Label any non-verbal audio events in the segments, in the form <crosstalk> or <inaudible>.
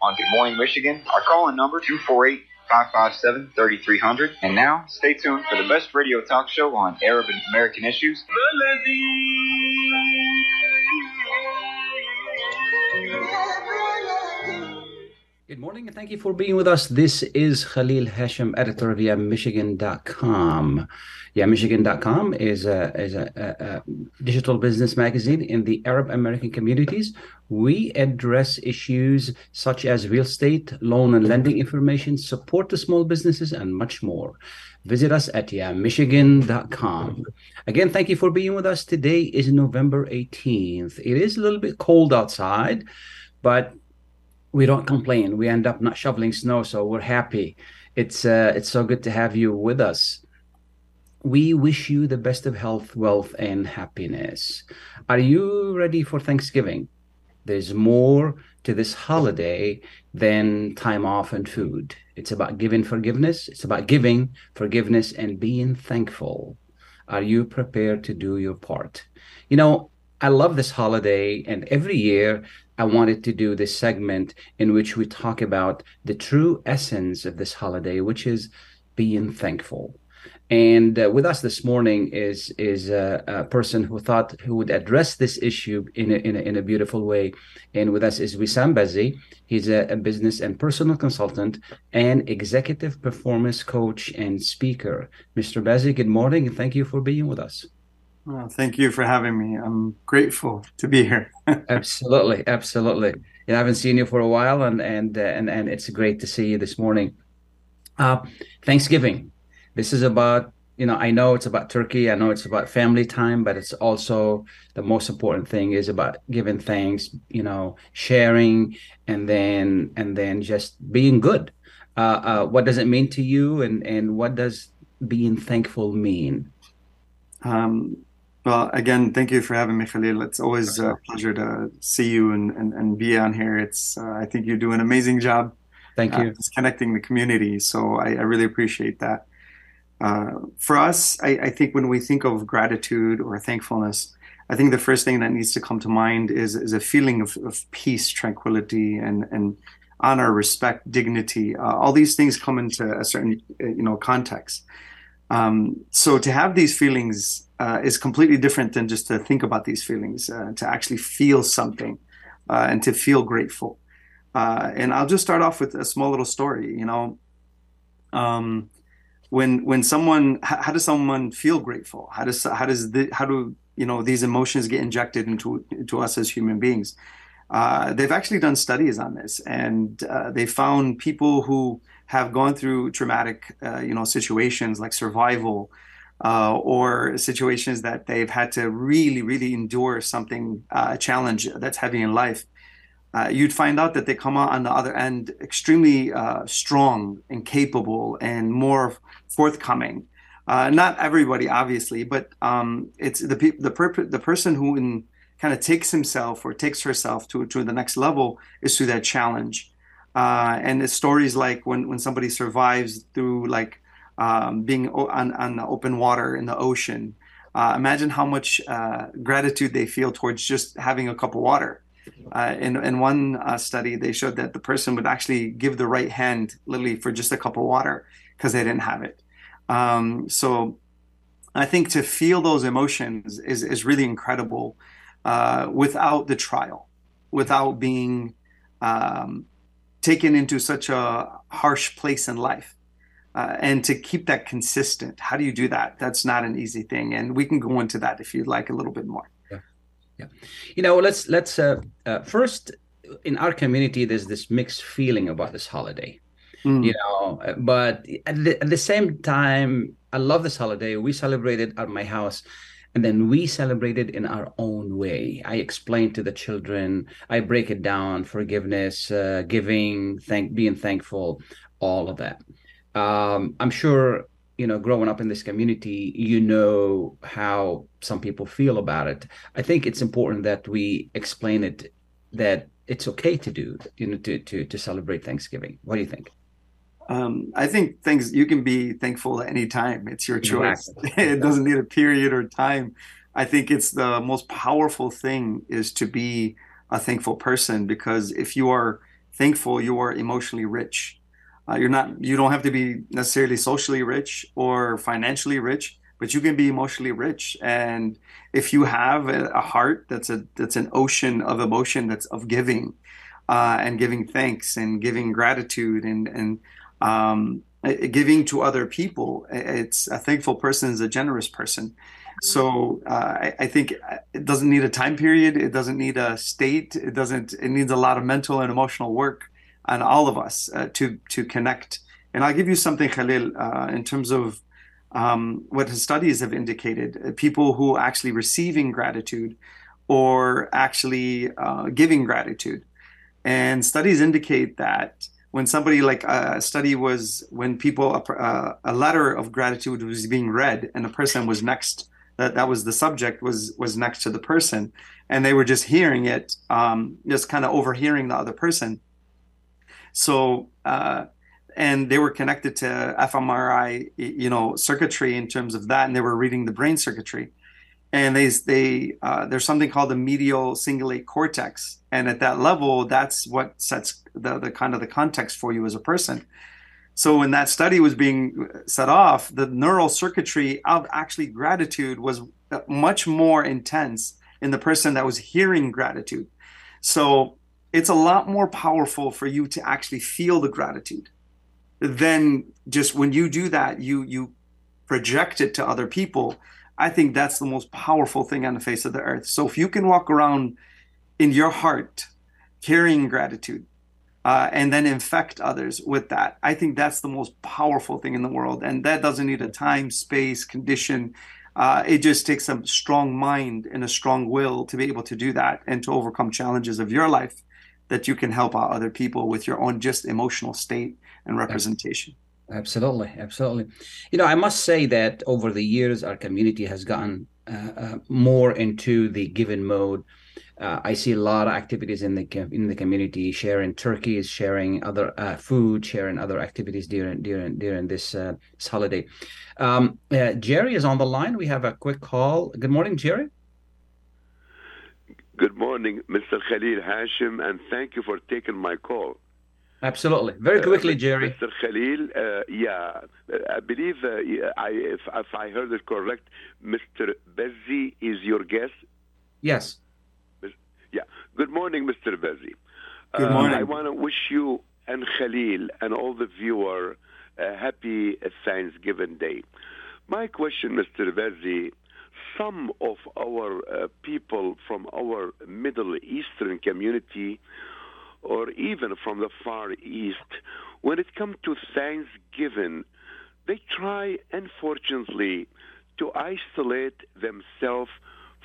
On Good Morning Michigan. Our call-in number 248 557 3300. And now, stay tuned for the best radio talk show on Arab and American issues. Good morning and thank you for being with us. This is Khalil Hashem, editor of YamMichigan.com. YamMichigan.com is a, is a, a, a digital business magazine in the Arab American communities. We address issues such as real estate, loan and lending information, support to small businesses, and much more. Visit us at YamMichigan.com. Again, thank you for being with us. Today is November 18th. It is a little bit cold outside, but we don't complain. We end up not shoveling snow, so we're happy. It's uh, it's so good to have you with us. We wish you the best of health, wealth, and happiness. Are you ready for Thanksgiving? There's more to this holiday than time off and food. It's about giving forgiveness. It's about giving forgiveness and being thankful. Are you prepared to do your part? You know, I love this holiday, and every year I wanted to do this segment in which we talk about the true essence of this holiday, which is being thankful. And uh, with us this morning is is a, a, person who thought who would address this issue in a, in a, in a beautiful way. And with us is Wissam Bazzi. He's a, a business and personal consultant and executive performance coach and speaker. Mr. Bazzi, good morning and thank you for being with us. Well, thank you for having me. I'm grateful to be here. <laughs> absolutely, absolutely. Yeah, I haven't seen you for a while, and and uh, and and it's great to see you this morning. Uh, Thanksgiving. This is about you know I know it's about turkey. I know it's about family time, but it's also the most important thing is about giving thanks. You know, sharing, and then and then just being good. Uh, uh, what does it mean to you, and and what does being thankful mean? Um, well, again, thank you for having me, Khalil. It's always a pleasure to see you and, and, and be on here. It's uh, I think you do an amazing job. Thank you. Uh, connecting the community. So I, I really appreciate that. Uh, for us, I, I, think when we think of gratitude or thankfulness, I think the first thing that needs to come to mind is, is a feeling of, of peace, tranquility, and, and honor, respect, dignity. Uh, all these things come into a certain you know context. Um, so to have these feelings uh, is completely different than just to think about these feelings, uh, to actually feel something uh, and to feel grateful. Uh, and I'll just start off with a small little story. You know, um, when when someone, how, how, does someone feel grateful? How does how does the, how do you know these emotions get injected into into us as human beings? Uh, they've actually done studies on this, and uh, they found people who have gone through traumatic, you know, situations like survival uh, or situations that they've had to really, really endure something, uh, a challenge that's heavy in life, uh, you'd find out that they come out on the other end extremely uh, strong and capable and more forthcoming. Uh, not everybody, obviously, but um, it's the pe- the per- the person who in, kind of takes himself or takes herself to to the next level is through that challenge. Uh, and it's stories like when when somebody survives through like um, being on, on the open water in the ocean. Uh, imagine how much uh, gratitude they feel towards just having a cup of water. Uh, in, in one uh, study, they showed that the person would actually give the right hand literally for just a cup of water because they didn't have it. Um, so I think to feel those emotions is, is really incredible uh, without the trial, without being um, taken into such a harsh place in life uh, and to keep that consistent. How do you do that? That's not an easy thing and we can go into that if you'd like a little bit more. Yeah. Yeah. You know let's let's uh, uh, first in our community there's this mixed feeling about this holiday. Mm. you know but at the, at the same time i love this holiday. We celebrated at my house and then we celebrate it in our own way. I explain to the children, I break it down, forgiveness, uh, giving, thank, being thankful, all of that. Um, I'm sure you know, growing up in this community, you know how some people feel about it. I think it's important that we explain it that it's okay to do, you know, to to to celebrate Thanksgiving. What do you think? Um, I think things you can be thankful at any time. It's your choice. Exactly. <laughs> it doesn't need a period or time. I think it's the most powerful thing is to be a thankful person because if you are thankful, you are emotionally rich. Uh, you're not. You don't have to be necessarily socially rich or financially rich, but you can be emotionally rich. And if you have a, a heart that's a that's an ocean of emotion that's of giving, uh, and giving thanks and giving gratitude and and um, giving to other people. It's a thankful person is a generous person. So uh, I, I, think it doesn't need a time period. It doesn't need a state. It doesn't. It needs a lot of mental and emotional work on all of us uh, to to connect. And I'll give you something, Khalil, uh, in terms of um, what his studies have indicated. Uh, people who are actually receiving gratitude or actually uh, giving gratitude, and studies indicate that when somebody like uh, a study was when people uh, a letter of gratitude was being read and the person was next that that was the subject was was next to the person and they were just hearing it um, just kind of overhearing the other person so uh, and they were connected to fMRI you know circuitry in terms of that and they were reading the brain circuitry. And they they uh, there's something called the medial cingulate cortex. And at that level that's what sets the, the kind of the context for you as a person. So when that study was being set off the neural circuitry of actually gratitude was much more intense in the person that was hearing gratitude. So it's a lot more powerful for you to actually feel the gratitude than just when you do that you you project it to other people I think that's the most powerful thing on the face of the earth. So if you can walk around in your heart carrying gratitude uh, and then infect others with that, I think that's the most powerful thing in the world. And that doesn't need a time, space, condition. Uh, it just takes a strong mind and a strong will to be able to do that and to overcome challenges of your life that you can help out other people with your own just emotional state and representation. Absolutely, absolutely. You know, I must say that over the years, our community has gotten uh, uh, more into the given mode. Uh, I see a lot of activities in the in the community, sharing turkeys, sharing other uh, food, sharing other activities during during during this, uh, this holiday. Um, uh, Jerry is on the line. We have a quick call. Good morning, Jerry. Good morning, Mr. Khalil Hashim, and thank you for taking my call. Absolutely. Very quickly, Jerry. Mr. Khalil, uh, yeah, I believe uh, I, if, if, I heard it correct, Mr. Bezzi is your guest? Yes. Yeah. Good morning, Mr. Bezzi. Good morning. Uh, I want to wish you and Khalil and all the viewer a happy Thanksgiving Day. My question, Mr. Bezzi, some of our uh, people from our Middle Eastern community or even from the Far East, when it comes to Thanksgiving, they try, unfortunately, to isolate themselves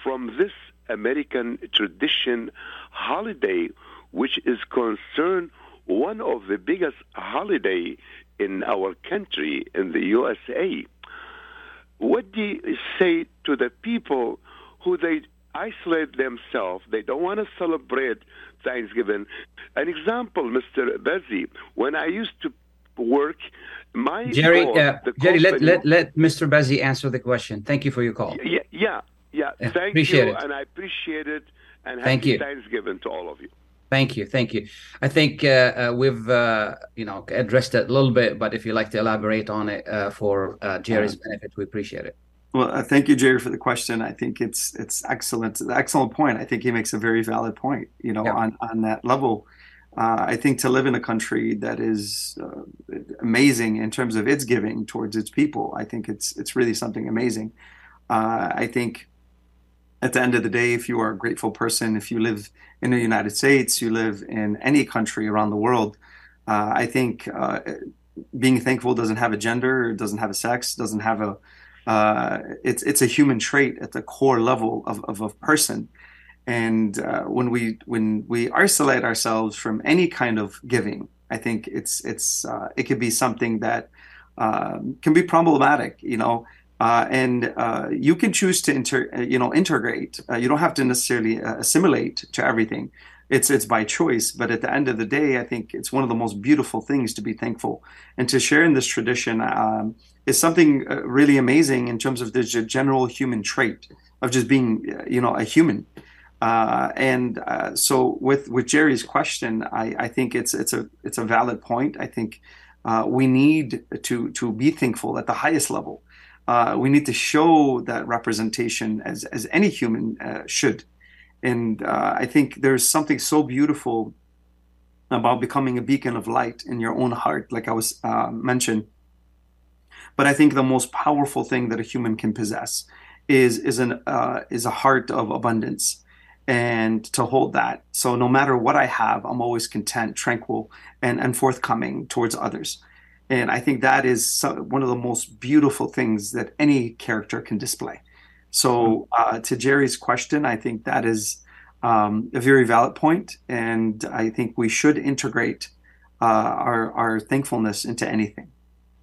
from this American tradition holiday, which is concerned one of the biggest holiday in our country, in the USA. What do you say to the people who they isolate themselves? They don't want to celebrate Thanksgiving. An example, Mr. Bezzi, when I used to work, my Jerry, uh, Jerry, let, let let Mr. Bezzi answer the question. Thank you for your call. Yeah, yeah, yeah. yeah Thank appreciate you, it. and I appreciate it. And Thank you. Thanksgiving to all of you. Thank you, thank you. I think uh, uh, we've uh, you know addressed it a little bit, but if you'd like to elaborate on it uh, for uh, Jerry's benefit, we appreciate it. Well, uh, thank you, Jerry, for the question. I think it's it's excellent, excellent point. I think he makes a very valid point. You know, yeah. on on that level, uh, I think to live in a country that is uh, amazing in terms of its giving towards its people, I think it's it's really something amazing. Uh, I think at the end of the day, if you are a grateful person, if you live in the United States, you live in any country around the world, uh, I think uh, being thankful doesn't have a gender, doesn't have a sex, doesn't have a uh, it's it's a human trait at the core level of, of a person. And uh, when we when we isolate ourselves from any kind of giving, I think it's it's uh, it could be something that um, can be problematic. You know, uh, and uh, you can choose to inter, uh, you know, integrate. Uh, you don't have to necessarily uh, assimilate to everything. It's it's by choice. But at the end of the day, I think it's one of the most beautiful things to be thankful and to share in this tradition um, is something uh, really amazing in terms of the general human trait of just being, you know, a human. and so with with Jerry's question, I, I think it's it's a it's a valid point. I think we need to to be thankful at the highest level uh, we need to show that representation as, as any human uh, should. And uh, I think there's something so beautiful about becoming a beacon of light in your own heart, like I was uh, mentioned. But I think the most powerful thing that a human can possess is is an uh, is a heart of abundance, and to hold that. So no matter what I have, I'm always content, tranquil, and and forthcoming towards others. And I think that is one of the most beautiful things that any character can display. So, uh, to Jerry's question, I think that is um, a very valid point, and I think we should integrate uh, our our thankfulness into anything.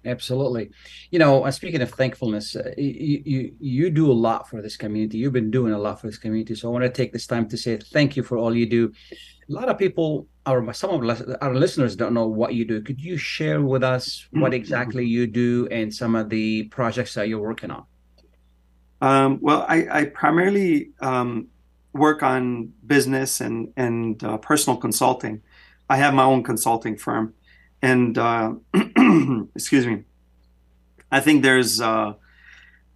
Absolutely. You know, uh, speaking of thankfulness, uh, you, you you do a lot for this community. You've been doing a lot for this community. So I want to take this time to say thank you for all you do. A lot of people, or some of our listeners, don't know what you do. Could you share with us what mm-hmm. exactly you do and some of the projects that you're working on? Um, well, I, I primarily um, work on business and and uh, personal consulting. I have my own consulting firm and uh, <clears throat> excuse me, I think there's uh,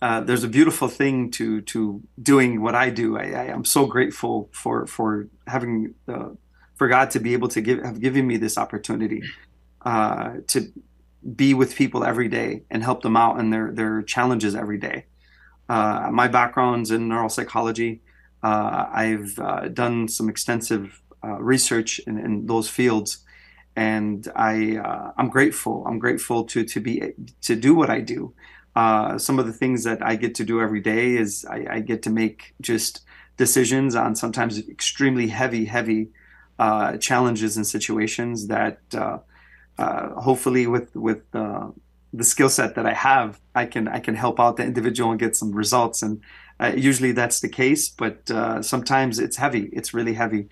uh, there's a beautiful thing to to doing what I do. I, I am so grateful for for having uh, for God to be able to give have given me this opportunity uh, to be with people every day and help them out in their their challenges every day. Uh, my background's in neuropsychology. I've done some extensive research in, in those fields and I uh, I'm grateful. I'm grateful to to be to do what I do. Uh, some of the things that I get to do every day is I, I get to make just decisions on sometimes extremely heavy, heavy uh, challenges and situations that uh, uh, hopefully with with uh, the skill set that I have, I can I can help out the individual and get some results. And usually that's the case, but sometimes it's heavy. It's really heavy.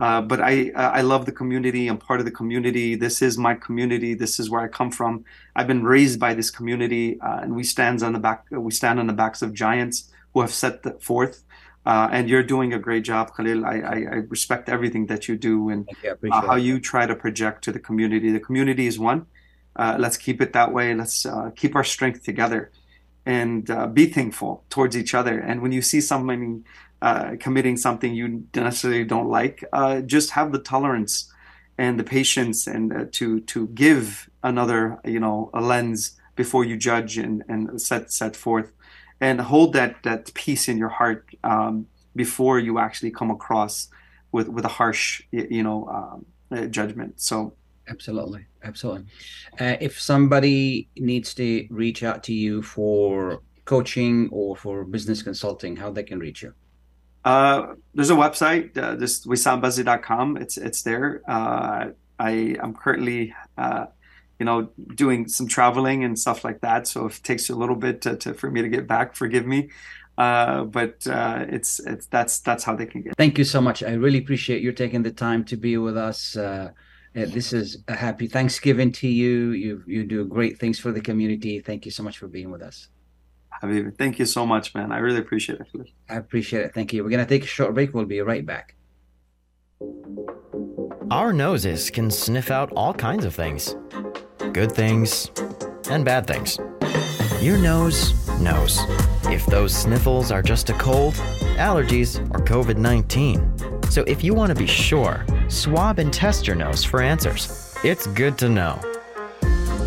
Uh, but I I love the community. I'm part of the community. This is my community. This is where I come from. I've been raised by this community, uh, and we stands on the back. We stand on the backs of giants who have set that forth. Uh, and you're doing a great job, Khalil. I, I, I respect everything that you do and you. Uh, how you try to project to the community. The community is one. Uh, let's keep it that way. Let's keep our strength together and be thankful towards each other. And when you see something uh, committing something you necessarily don't like, uh, just have the tolerance and the patience and uh, to to give another you know a lens before you judge and, and set set forth and hold that that peace in your heart um, before you actually come across with with a harsh you know um, uh, judgment so absolutely absolutely uh, if somebody needs to reach out to you for coaching or for business consulting how they can reach you uh, there's a website, uh, this wissambazzi.com. It's it's there. Uh, I am currently, uh, you know, doing some traveling and stuff like that. So if it takes a little bit to, to for me to get back, forgive me. Uh, but uh, it's it's that's that's how they can get. Thank you so much. I really appreciate you taking the time to be with us. Uh, Uh, this is a happy Thanksgiving to you. You you do great things for the community. Thank you so much for being with us. Habib. Thank you so much, man. I really appreciate it. I appreciate it. Thank you. We're going to take a short break. We'll be right back. Our noses can sniff out all kinds of things good things and bad things. Your nose knows if those sniffles are just a cold, allergies, or COVID 19. So if you want to be sure, swab and test your nose for answers. It's good to know.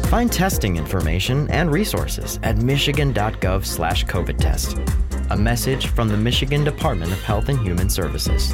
Find testing information and resources at michigan.gov slash COVID test. A message from the Michigan Department of Health and Human Services.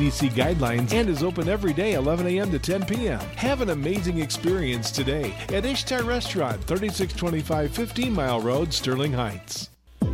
CDC guidelines and is open every day 11 a.m. to 10 p.m. Have an amazing experience today at Ishtar Restaurant, 3625 15 Mile Road, Sterling Heights.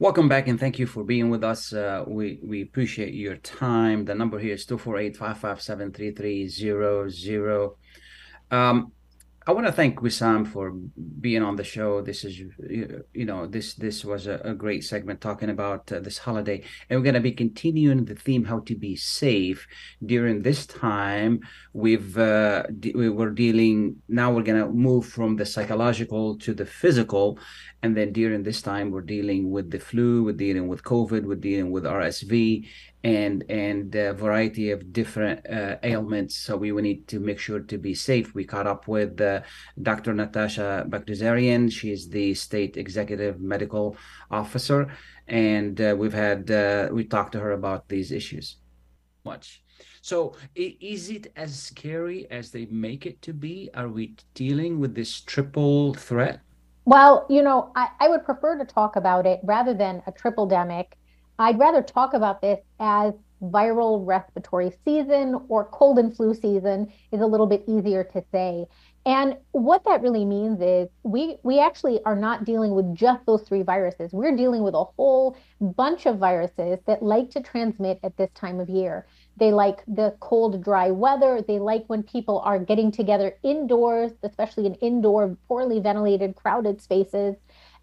Welcome back and thank you for being with us. Uh, we we appreciate your time. The number here is 248-557-3300. Um, I want to thank Wissam for being on the show. This is, you know, this this was a, a great segment talking about uh, this holiday, and we're going to be continuing the theme how to be safe during this time. We've uh, we were dealing now. We're going to move from the psychological to the physical, and then during this time we're dealing with the flu, we're dealing with COVID, we're dealing with RSV, and and a variety of different uh, ailments. So we will need to make sure to be safe. We caught up with uh, Dr. Natasha Bagdasarian. She's the state executive medical officer, and uh, we've had uh, we talked to her about these issues. Much. So is it as scary as they make it to be? Are we dealing with this triple threat? Well, you know, I, I would prefer to talk about it rather than a triple demic I'd rather talk about this as viral respiratory season or cold and flu season is a little bit easier to say. And what that really means is we we actually are not dealing with just those three viruses. We're dealing with a whole bunch of viruses that like to transmit at this time of year. They like the cold, dry weather. They like when people are getting together indoors, especially in indoor, poorly ventilated, crowded spaces.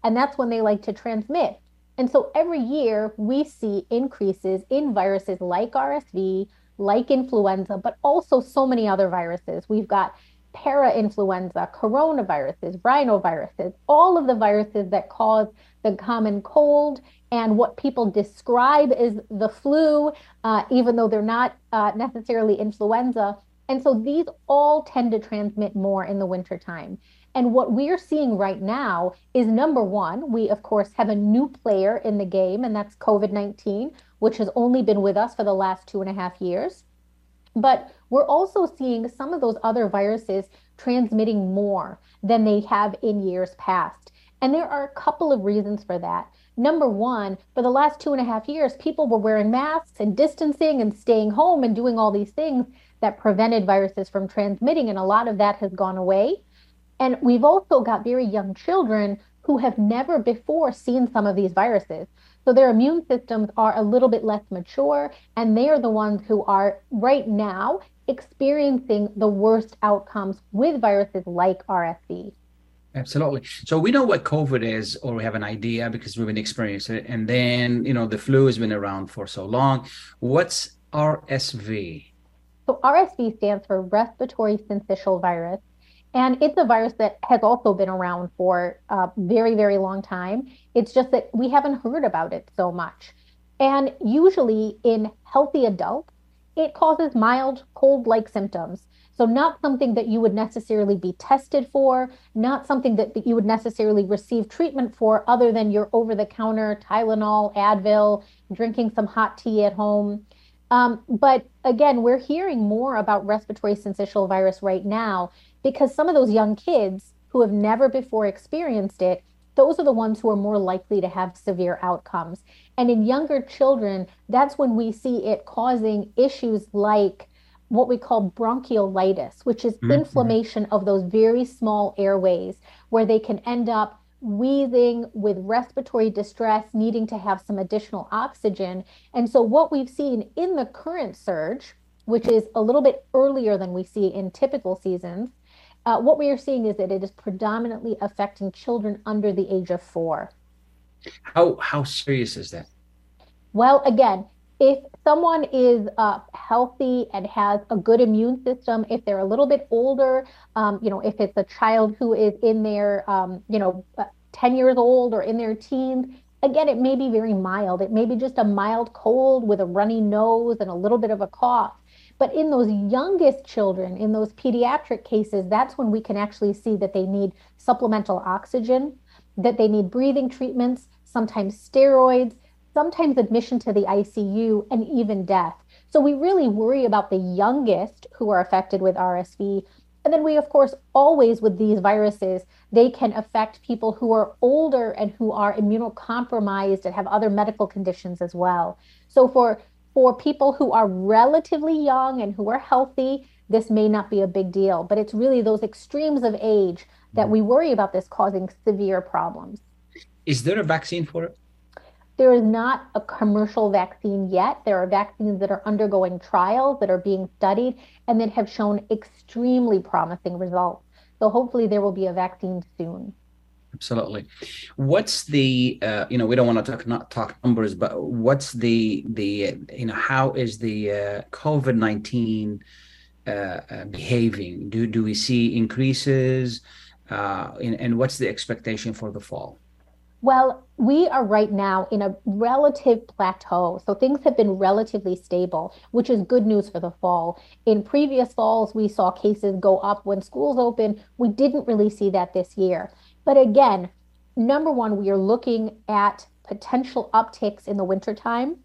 And that's when they like to transmit. And so every year we see increases in viruses like RSV, like influenza, but also so many other viruses. We've got para-influenza, coronaviruses, rhinoviruses, all of the viruses that cause the common cold and what people describe as the flu, uh, even though they're not uh, necessarily influenza. And so these all tend to transmit more in the wintertime. And what we're seeing right now is number one, we of course have a new player in the game, and that's COVID 19, which has only been with us for the last two and a half years. But we're also seeing some of those other viruses transmitting more than they have in years past. And there are a couple of reasons for that. Number one, for the last two and a half years, people were wearing masks and distancing and staying home and doing all these things that prevented viruses from transmitting. And a lot of that has gone away. And we've also got very young children who have never before seen some of these viruses. So their immune systems are a little bit less mature, and they are the ones who are right now experiencing the worst outcomes with viruses like RSV. Absolutely. So we know what COVID is, or we have an idea because we've been experiencing it. And then, you know, the flu has been around for so long. What's RSV? So RSV stands for respiratory syncytial virus. And it's a virus that has also been around for a very, very long time. It's just that we haven't heard about it so much. And usually in healthy adults, it causes mild cold like symptoms. So, not something that you would necessarily be tested for, not something that, you would necessarily receive treatment for, other than your over the counter Tylenol, Advil, drinking some hot tea at home. Um, but again, we're hearing more about respiratory syncytial virus right now because some of those young kids who have never before experienced it, those are the ones who are more likely to have severe outcomes. And in younger children, that's when we see it causing issues like what we call bronchiolitis, which is mm-hmm. inflammation of those very small airways, where they can end up wheezing with respiratory distress, needing to have some additional oxygen. And so, what we've seen in the current surge, which is a little bit earlier than we see in typical seasons, uh, what we are seeing is that it is predominantly affecting children under the age of four. How how serious is that? Well, again, if someone is uh, healthy and has a good immune system, if they're a little bit older, um, you know, if it's a child who is in their, um, you know, uh, 10 years old or in their teens, again, it may be very mild. It may be just a mild cold with a runny nose and a little bit of a cough. But in those youngest children, in those pediatric cases, that's when we can actually see that they need supplemental oxygen, that they need breathing treatments, sometimes steroids, sometimes admission to the ICU, and even death. So we really worry about the youngest who are affected with RSV. And then we, of course, always with these viruses, they can affect people who are older and who are immunocompromised and have other medical conditions as well. So for for people who are relatively young and who are healthy, this may not be a big deal. But it's really those extremes of age that mm-hmm. we worry about this causing severe problems. Is there a vaccine for it? There is not a commercial vaccine yet. There are vaccines that are undergoing trials that are being studied and that have shown extremely promising results. So hopefully there will be a vaccine soon. Absolutely. What's the uh, you know we don't want to talk not talk numbers, but what's the the you know how is the uh, COVID nineteen uh, uh, behaving? Do do we see increases? Uh, in, and what's the expectation for the fall? Well, we are right now in a relative plateau. So things have been relatively stable, which is good news for the fall. In previous falls, we saw cases go up when schools open. We didn't really see that this year. But again, number one, we are looking at potential upticks in the wintertime.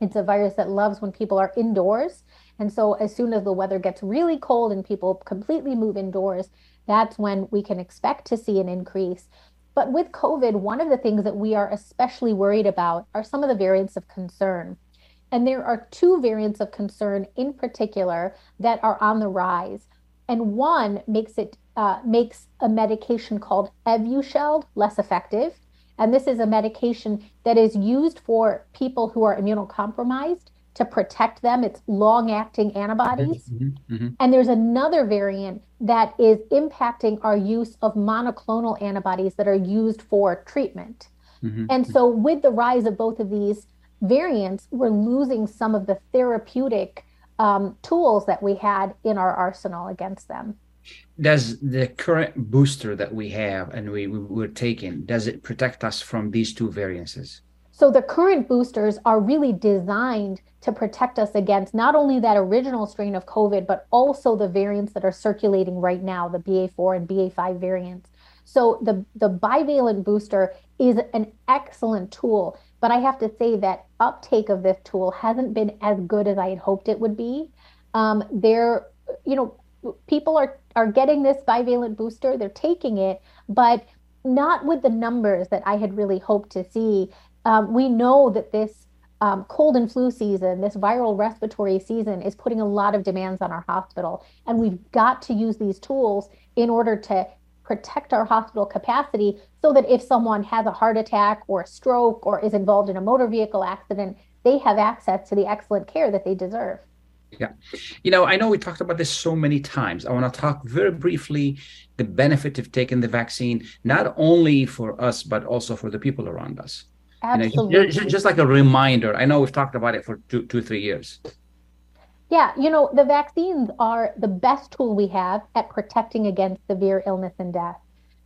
It's a virus that loves when people are indoors. And so, as soon as the weather gets really cold and people completely move indoors, that's when we can expect to see an increase. But with COVID, one of the things that we are especially worried about are some of the variants of concern. And there are two variants of concern in particular that are on the rise. And one makes it uh, makes a medication called Evusheld less effective. And this is a medication that is used for people who are immunocompromised to protect them. It's long acting antibodies. Mm-hmm, mm-hmm. And there's another variant that is impacting our use of monoclonal antibodies that are used for treatment. Mm-hmm. And so, with the rise of both of these variants, we're losing some of the therapeutic um, tools that we had in our arsenal against them does the current booster that we have and we, we were taking does it protect us from these two variances? So the current boosters are really designed to protect us against not only that original strain of covid but also the variants that are circulating right now the ba4 and ba5 variants. So the the bivalent booster is an excellent tool but i have to say that uptake of this tool hasn't been as good as i had hoped it would be. Um, there you know people are are getting this bivalent booster, they're taking it, but not with the numbers that I had really hoped to see. Um, we know that this um, cold and flu season, this viral respiratory season, is putting a lot of demands on our hospital. And we've got to use these tools in order to protect our hospital capacity so that if someone has a heart attack or a stroke or is involved in a motor vehicle accident, they have access to the excellent care that they deserve. Yeah. You know, I know we talked about this so many times. I want to talk very briefly the benefit of taking the vaccine, not only for us, but also for the people around us. Absolutely. You know, just, just, like a reminder. I know we've talked about it for two, two, three years. Yeah, you know, the vaccines are the best tool we have at protecting against severe illness and death.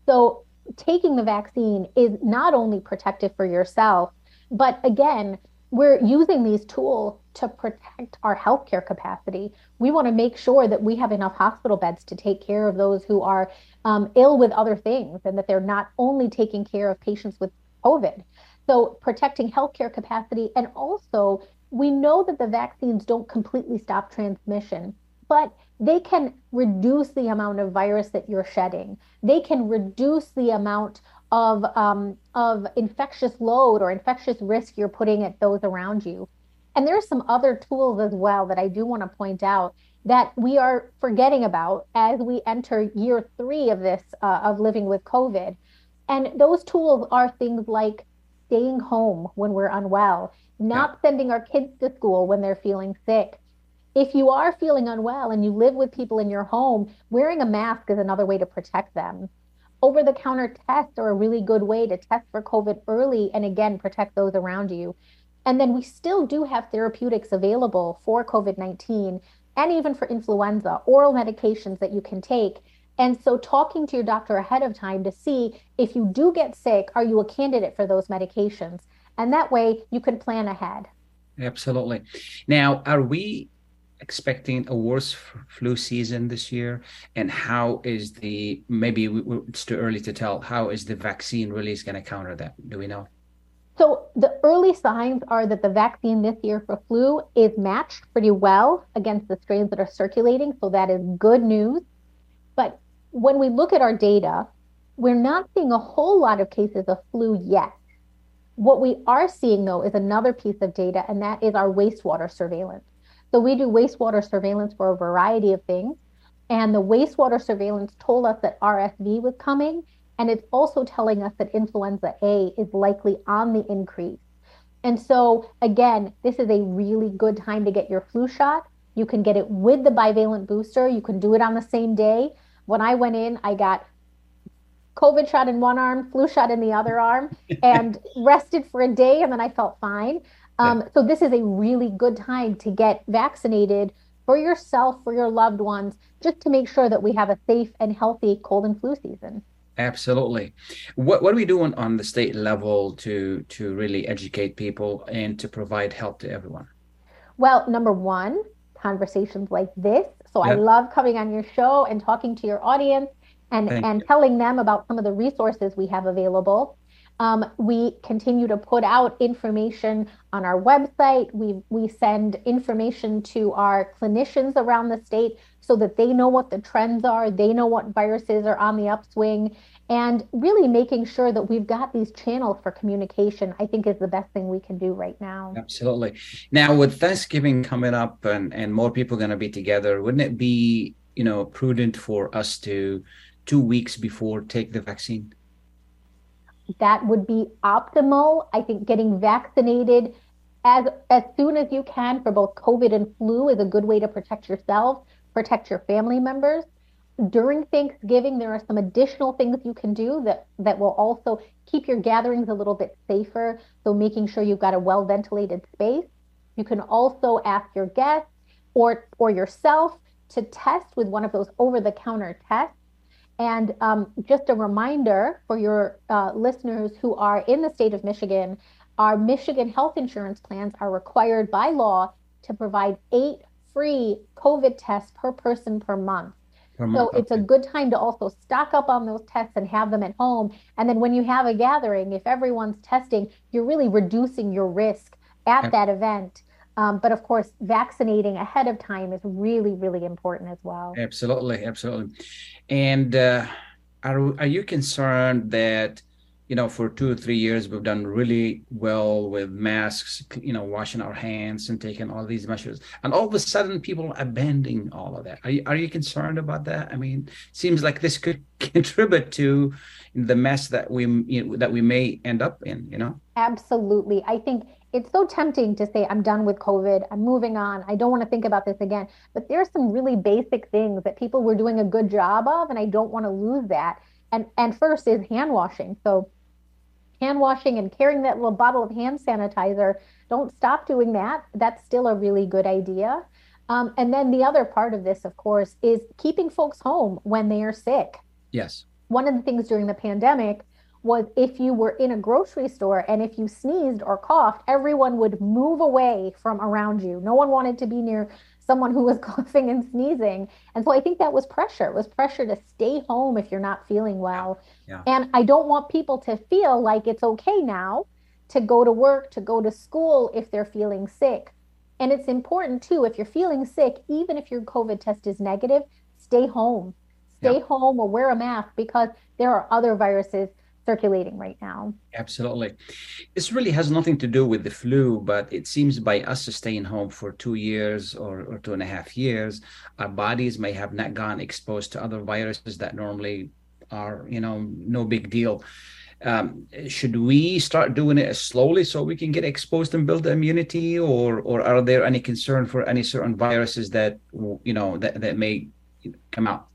So, taking the vaccine is not only protective for yourself, but again, we're using these tools to protect our healthcare capacity. We want to make sure that we have enough hospital beds to take care of those who are um, ill with other things and that they're not only taking care of patients with COVID. So, protecting healthcare capacity and also we know that the vaccines don't completely stop transmission, but they can reduce the amount of virus that you're shedding. They can reduce the amount of um, of infectious load or infectious risk you're putting at those around you. And there are some other tools as well that I do want to point out that we are forgetting about as we enter year three of this uh, of living with COVID. And those tools are things like staying home when we're unwell, not yeah. sending our kids to school when they're feeling sick. If you are feeling unwell and you live with people in your home, wearing a mask is another way to protect them. Over the counter tests are a really good way to test for COVID early and again protect those around you. And then we still do have therapeutics available for COVID 19 and even for influenza, oral medications that you can take. And so, talking to your doctor ahead of time to see if you do get sick, are you a candidate for those medications? And that way you can plan ahead. Absolutely. Now, are we expecting a worse flu season this year? And how is the, maybe it's too early to tell, how is the vaccine release going to counter that? Do we know? So the early signs are that the vaccine this year for flu is matched pretty well against the strains that are circulating. So that is good news. But when we look at our data, we're not seeing a whole lot of cases of flu yet. What we are seeing, though, is another piece of data, and that is our wastewater surveillance. So we do wastewater surveillance for a variety of things. And the wastewater surveillance told us that RSV was coming. And it's also telling us that influenza A is likely on the increase. And so, again, this is a really good time to get your flu shot. You can get it with the bivalent booster. You can do it on the same day. When I went in, I got COVID shot in one arm, flu shot in the other arm, <laughs> and rested for a day, and then I felt fine. Um, yeah. So this is a really good time to get vaccinated for yourself, for your loved ones, just to make sure that we have a safe and healthy cold and flu season. Absolutely. What what are we doing on the state level to to really educate people and to provide help to everyone? Well, number one, conversations like this. So yep. I love coming on your show and talking to your audience and, and telling them about some of the resources we have available. Um, we continue to put out information on our website. We, we send information to our clinicians around the state so that they know what the trends are, they know what viruses are on the upswing, and really making sure that we've got these channels for communication, I think is the best thing we can do right now. Absolutely. Now, with Thanksgiving coming up and, and more people going to be together, wouldn't it be, you know, prudent for us to two weeks before take the vaccine? That would be optimal. I think getting vaccinated as as soon as you can for both COVID and flu is a good way to protect yourself, protect your family members. During Thanksgiving, there are some additional things you can do that that will also keep your gatherings a little bit safer. So making sure you've got a well ventilated space. You can also ask your guests or or yourself to test with one of those over the counter tests and um, just a reminder for your uh, listeners who are in the state of Michigan, our Michigan health insurance plans are required by law to provide eight free COVID tests per person per month. Per so month, it's okay. a good time to also stock up on those tests and have them at home. And then when you have a gathering, if everyone's testing, you're really reducing your risk at that event. Um, but of course, vaccinating ahead of time is really, really important as well. Absolutely, absolutely. And uh, are are you concerned that you know for two or three years we've done really well with masks, you know, washing our hands and taking all these measures, and all of a sudden people abandoning all of that? Are you are you concerned about that? I mean, seems like this could <laughs> contribute to the mess that we you know, that we may end up in. You know. Absolutely, I think it's so tempting to say, I'm done with COVID, I'm moving on, I don't want to think about this again. But there's some really basic things that people were doing a good job of, and I don't want to lose that. And and first is hand washing. So hand washing and carrying that little bottle of hand sanitizer, don't stop doing that. That's still a really good idea. Um, and then the other part of this, of course, is keeping folks home when they are sick. Yes. One of the things during the pandemic was if you were in a grocery store and if you sneezed or coughed, everyone would move away from around you. No one wanted to be near someone who was <laughs> coughing and sneezing. And so I think that was pressure. It was pressure to stay home if you're not feeling well. Yeah. And I don't want people to feel like it's okay now to go to work, to go to school if they're feeling sick. And it's important too, if you're feeling sick, even if your COVID test is negative, stay home. Stay Yeah. home or wear a mask because there are other viruses circulating right now. Absolutely. This really has nothing to do with the flu, but it seems by us staying home for two years or, or two and a half years, our bodies may have not gone exposed to other viruses that normally are, you know, no big deal. Um, should we start doing it slowly so we can get exposed and build the immunity, or or are there any concern for any certain viruses that you know that, that may come out?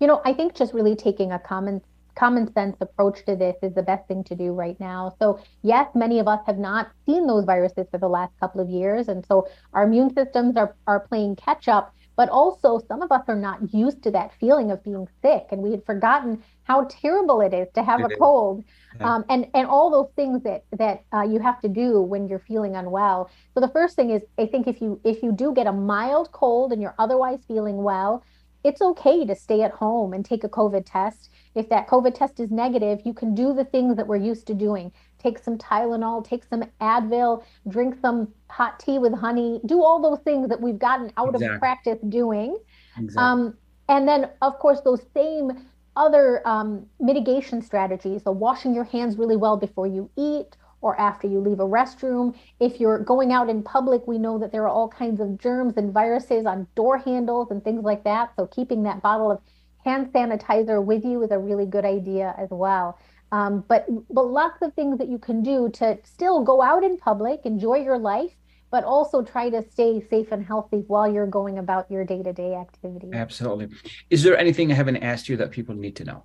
You know, I think just really taking a common common sense approach to this is the best thing to do right now. So, yes, many of us have not seen those viruses for the last couple of years. And so our immune systems are, are playing catch up. But also, some of us are not used to that feeling of being sick. And we had forgotten how terrible it is to have It a cold Yeah. um, and, and all those things that, that uh, you have to do when you're feeling unwell. So, the first thing is, I think if you if you do get a mild cold and you're otherwise feeling well, it's okay to stay at home and take a COVID test. If that COVID test is negative, you can do the things that we're used to doing. Take some Tylenol, take some Advil, drink some hot tea with honey, do all those things that we've gotten out Exactly. of practice doing. Exactly. Um, and then, of course, those same other um, mitigation strategies. So, washing your hands really well before you eat or after you leave a restroom. If you're going out in public, we know that there are all kinds of germs and viruses on door handles and things like that. So, keeping that bottle of hand sanitizer with you is a really good idea as well. Um, but but lots of things that you can do to still go out in public, enjoy your life, but also try to stay safe and healthy while you're going about your day-to-day activities. Absolutely. Is there anything I haven't asked you that people need to know?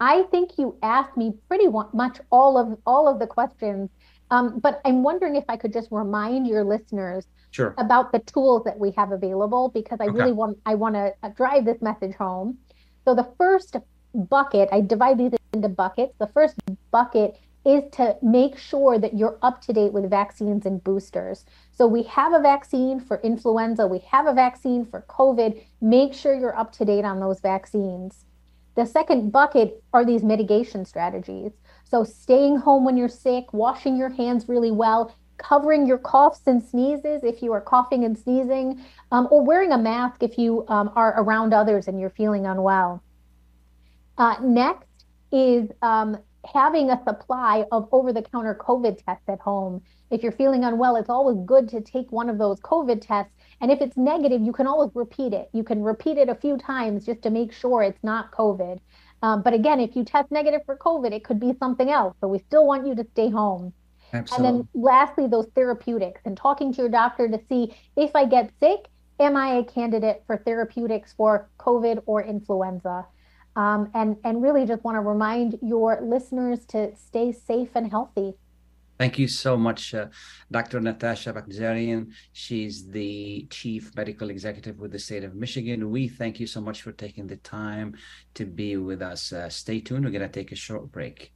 I think you asked me pretty much all of all of the questions, um, but I'm wondering if I could just remind your listeners Sure. about the tools that we have available because I Okay. really want I want to drive this message home. So the first bucket, I divide these into buckets. The first bucket is to make sure that you're up to date with vaccines and boosters. So we have a vaccine for influenza, we have a vaccine for COVID. Make sure you're up to date on those vaccines. The second bucket are these mitigation strategies. So staying home when you're sick, washing your hands really well, covering your coughs and sneezes if you are coughing and sneezing, um, or wearing a mask if you um, are around others and you're feeling unwell. Uh, next is um, having a supply of over the counter COVID tests at home. If you're feeling unwell, it's always good to take one of those COVID tests. And if it's negative, you can always repeat it. You can repeat it a few times just to make sure it's not COVID. Um, but again, if you test negative for COVID, it could be something else. So we still want you to stay home. Absolutely. And then lastly, those therapeutics and talking to your doctor to see if I get sick, am I a candidate for therapeutics for COVID or influenza? Um, and, and really just want to remind your listeners to stay safe and healthy. Thank you so much, uh, Dr. Natasha Bagdasarian. She's the Chief Medical Executive with the state of Michigan. We thank you so much for taking the time to be with us. Uh, stay tuned. We're going to take a short break.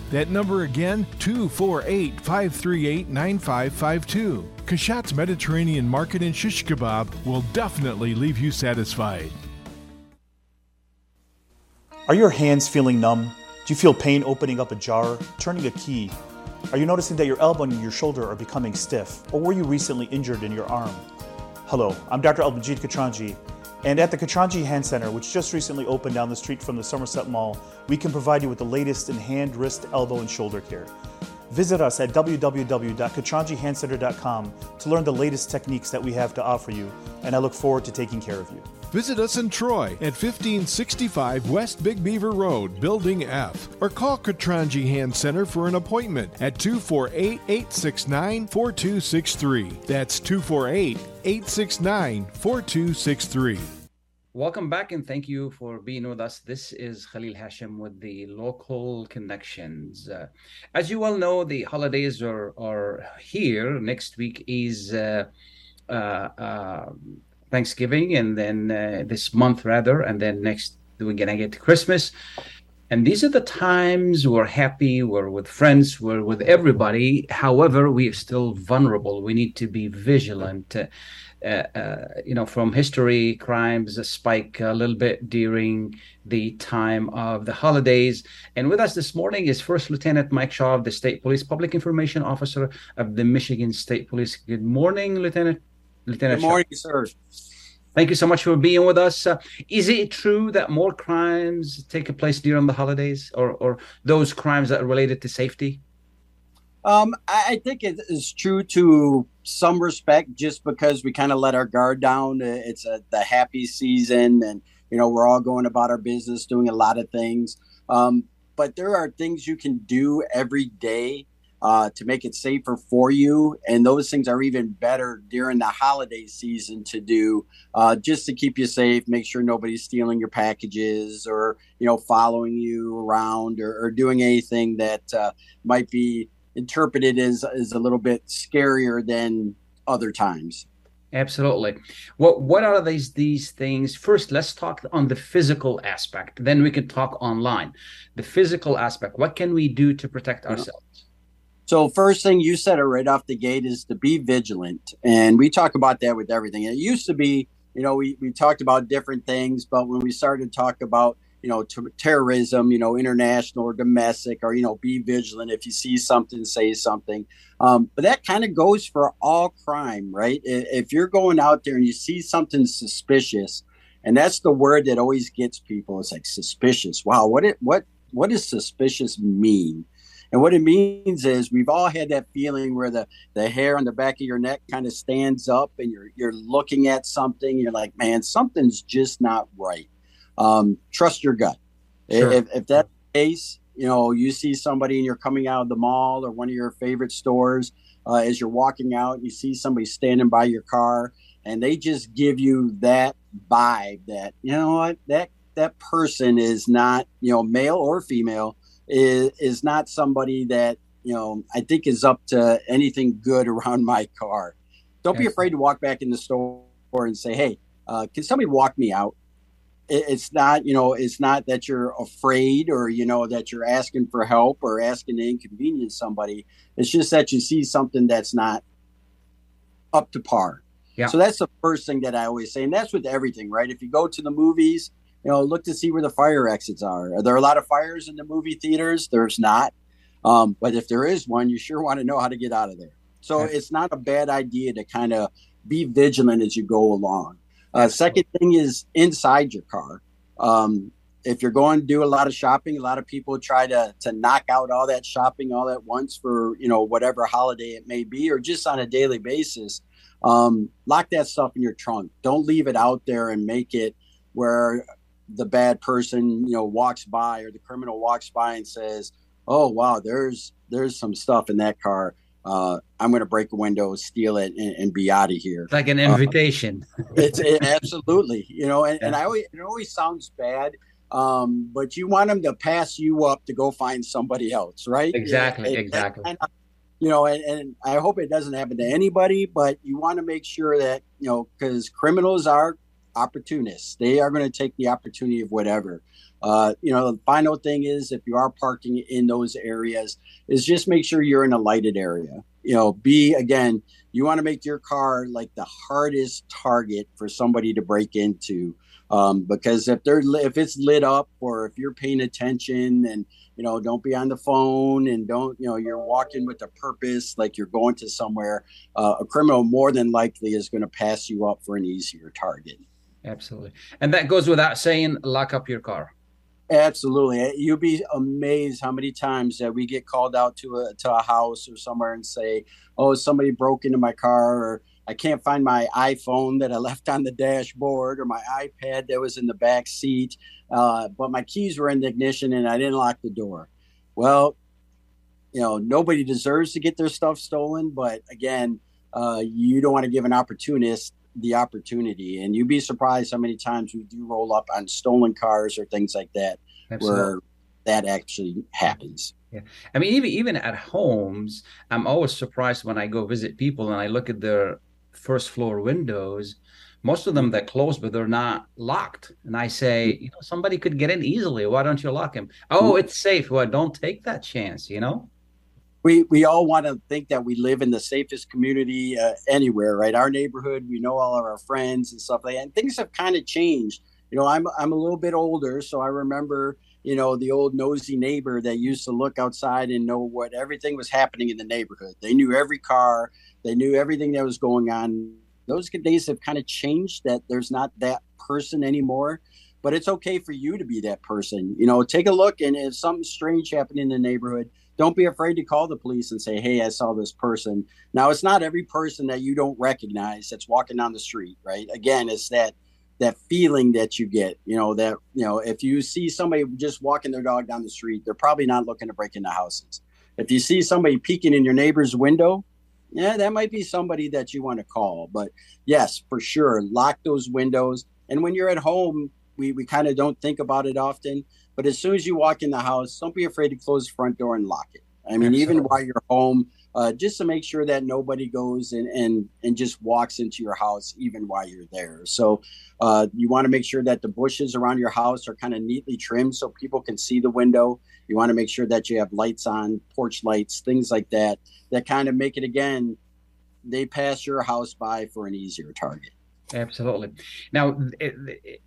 That number again, 248 538 9552. Kashat's Mediterranean Market in Shish Kebab will definitely leave you satisfied. Are your hands feeling numb? Do you feel pain opening up a jar, turning a key? Are you noticing that your elbow and your shoulder are becoming stiff? Or were you recently injured in your arm? Hello, I'm Dr. Albanjit Katranji, and at the Katranji Hand Center, which just recently opened down the street from the Somerset Mall, we can provide you with the latest in hand, wrist, elbow, and shoulder care. Visit us at www.katranjihandcenter.com to learn the latest techniques that we have to offer you, and I look forward to taking care of you. Visit us in Troy at 1565 West Big Beaver Road, Building F, or call Katranji Hand Center for an appointment at 248 869 4263. That's 248 869 4263. Welcome back and thank you for being with us. This is Khalil Hashim with the local connections. Uh, as you all know, the holidays are, are here. Next week is uh, uh, uh Thanksgiving, and then uh, this month rather, and then next we're gonna get to Christmas. And these are the times we're happy, we're with friends, we're with everybody. However, we are still vulnerable. We need to be vigilant. Uh, uh, you know, from history, crimes spike a little bit during the time of the holidays. And with us this morning is First Lieutenant Mike Shaw of the State Police, Public Information Officer of the Michigan State Police. Good morning, Lieutenant. Lieutenant. Good morning, Shaw. sir. Thank you so much for being with us. Uh, is it true that more crimes take place during the holidays, or or those crimes that are related to safety? Um, I think it is true to some respect, just because we kind of let our guard down. Uh, it's a, the happy season, and you know we're all going about our business, doing a lot of things. Um, but there are things you can do every day uh, to make it safer for you, and those things are even better during the holiday season to do, uh, just to keep you safe. Make sure nobody's stealing your packages or you know following you around or, or doing anything that uh, might be interpreted as as a little bit scarier than other times. Absolutely. What what are these these things? First, let's talk on the physical aspect. Then we can talk online. The physical aspect. What can we do to protect ourselves? So first thing you said it right off the gate is to be vigilant, and we talk about that with everything. It used to be, you know, we we talked about different things, but when we started to talk about you know, t- terrorism, you know, international or domestic, or, you know, be vigilant. If you see something, say something. Um, but that kind of goes for all crime, right? If you're going out there and you see something suspicious, and that's the word that always gets people, it's like suspicious. Wow, what it what what does suspicious mean? And what it means is we've all had that feeling where the, the hair on the back of your neck kind of stands up and you're you're looking at something, and you're like, man, something's just not right um, trust your gut. Sure. If, if that's the case, you know, you see somebody and you're coming out of the mall or one of your favorite stores uh, as you're walking out, you see somebody standing by your car and they just give you that vibe that, you know what, that, that person is not, you know, male or female is, is not somebody that, you know, I think is up to anything good <laughs> around my car. Don't be afraid to walk back in the store and say, Hey, uh, can somebody walk me out? it's not you know it's not that you're afraid or you know that you're asking for help or asking to inconvenience somebody it's just that you see something that's not up to par yeah. so that's the first thing that i always say and that's with everything right if you go to the movies you know look to see where the fire exits are are there a lot of fires in the movie theaters there's not um, but if there is one you sure want to know how to get out of there so okay. it's not a bad idea to kind of be vigilant as you go along uh, second thing is inside your car. Um, if you're going to do a lot of shopping, a lot of people try to to knock out all that shopping all at once for you know whatever holiday it may be, or just on a daily basis. Um, lock that stuff in your trunk. Don't leave it out there and make it where the bad person you know walks by or the criminal walks by and says, oh wow, there's there's some stuff in that car. Uh, I'm going to break a window, steal it, and, and be out of here. It's like an invitation. Uh, it's it, absolutely, you know, and, yeah. and I always it always sounds bad, um, but you want them to pass you up to go find somebody else, right? Exactly, and, exactly. You know, and, and I hope it doesn't happen to anybody, but you want to make sure that you know because criminals are opportunists. They are going to take the opportunity of whatever. Uh, you know, the final thing is if you are parking in those areas, is just make sure you're in a lighted area. You know, be again, you want to make your car like the hardest target for somebody to break into. Um, because if they're if it's lit up or if you're paying attention and you know don't be on the phone and don't you know you're walking with a purpose like you're going to somewhere uh, a criminal more than likely is going to pass you up for an easier target absolutely and that goes without saying lock up your car Absolutely. You'd be amazed how many times that we get called out to a to a house or somewhere and say, "Oh, somebody broke into my car," or "I can't find my iPhone that I left on the dashboard," or "My iPad that was in the back seat, uh, but my keys were in the ignition and I didn't lock the door." Well, you know, nobody deserves to get their stuff stolen, but again, uh, you don't want to give an opportunist the opportunity. And you'd be surprised how many times we do roll up on stolen cars or things like that, Absolutely. where that actually happens. Yeah, I mean, even even at homes, I'm always surprised when I go visit people and I look at their first floor windows. Most of them they're closed, but they're not locked. And I say, mm-hmm. you know, somebody could get in easily. Why don't you lock him? Oh, mm-hmm. it's safe. Well, don't take that chance. You know we we all want to think that we live in the safest community uh, anywhere, right? Our neighborhood, we know all of our friends and stuff like that. And things have kind of changed. You know, I'm I'm a little bit older, so I remember you know the old nosy neighbor that used to look outside and know what everything was happening in the neighborhood. They knew every car, they knew everything that was going on. Those days have kind of changed. That there's not that person anymore but it's okay for you to be that person. You know, take a look and if something strange happened in the neighborhood, don't be afraid to call the police and say, "Hey, I saw this person." Now, it's not every person that you don't recognize that's walking down the street, right? Again, it's that that feeling that you get, you know, that you know, if you see somebody just walking their dog down the street, they're probably not looking to break into houses. If you see somebody peeking in your neighbor's window, yeah, that might be somebody that you want to call. But yes, for sure, lock those windows. And when you're at home, we, we kind of don't think about it often. But as soon as you walk in the house, don't be afraid to close the front door and lock it. I mean, Absolutely. even while you're home, uh, just to make sure that nobody goes and, and and just walks into your house even while you're there. So uh, you want to make sure that the bushes around your house are kind of neatly trimmed so people can see the window. You want to make sure that you have lights on, porch lights, things like that, that kind of make it again. They pass your house by for an easier target. Absolutely. Now, it, it,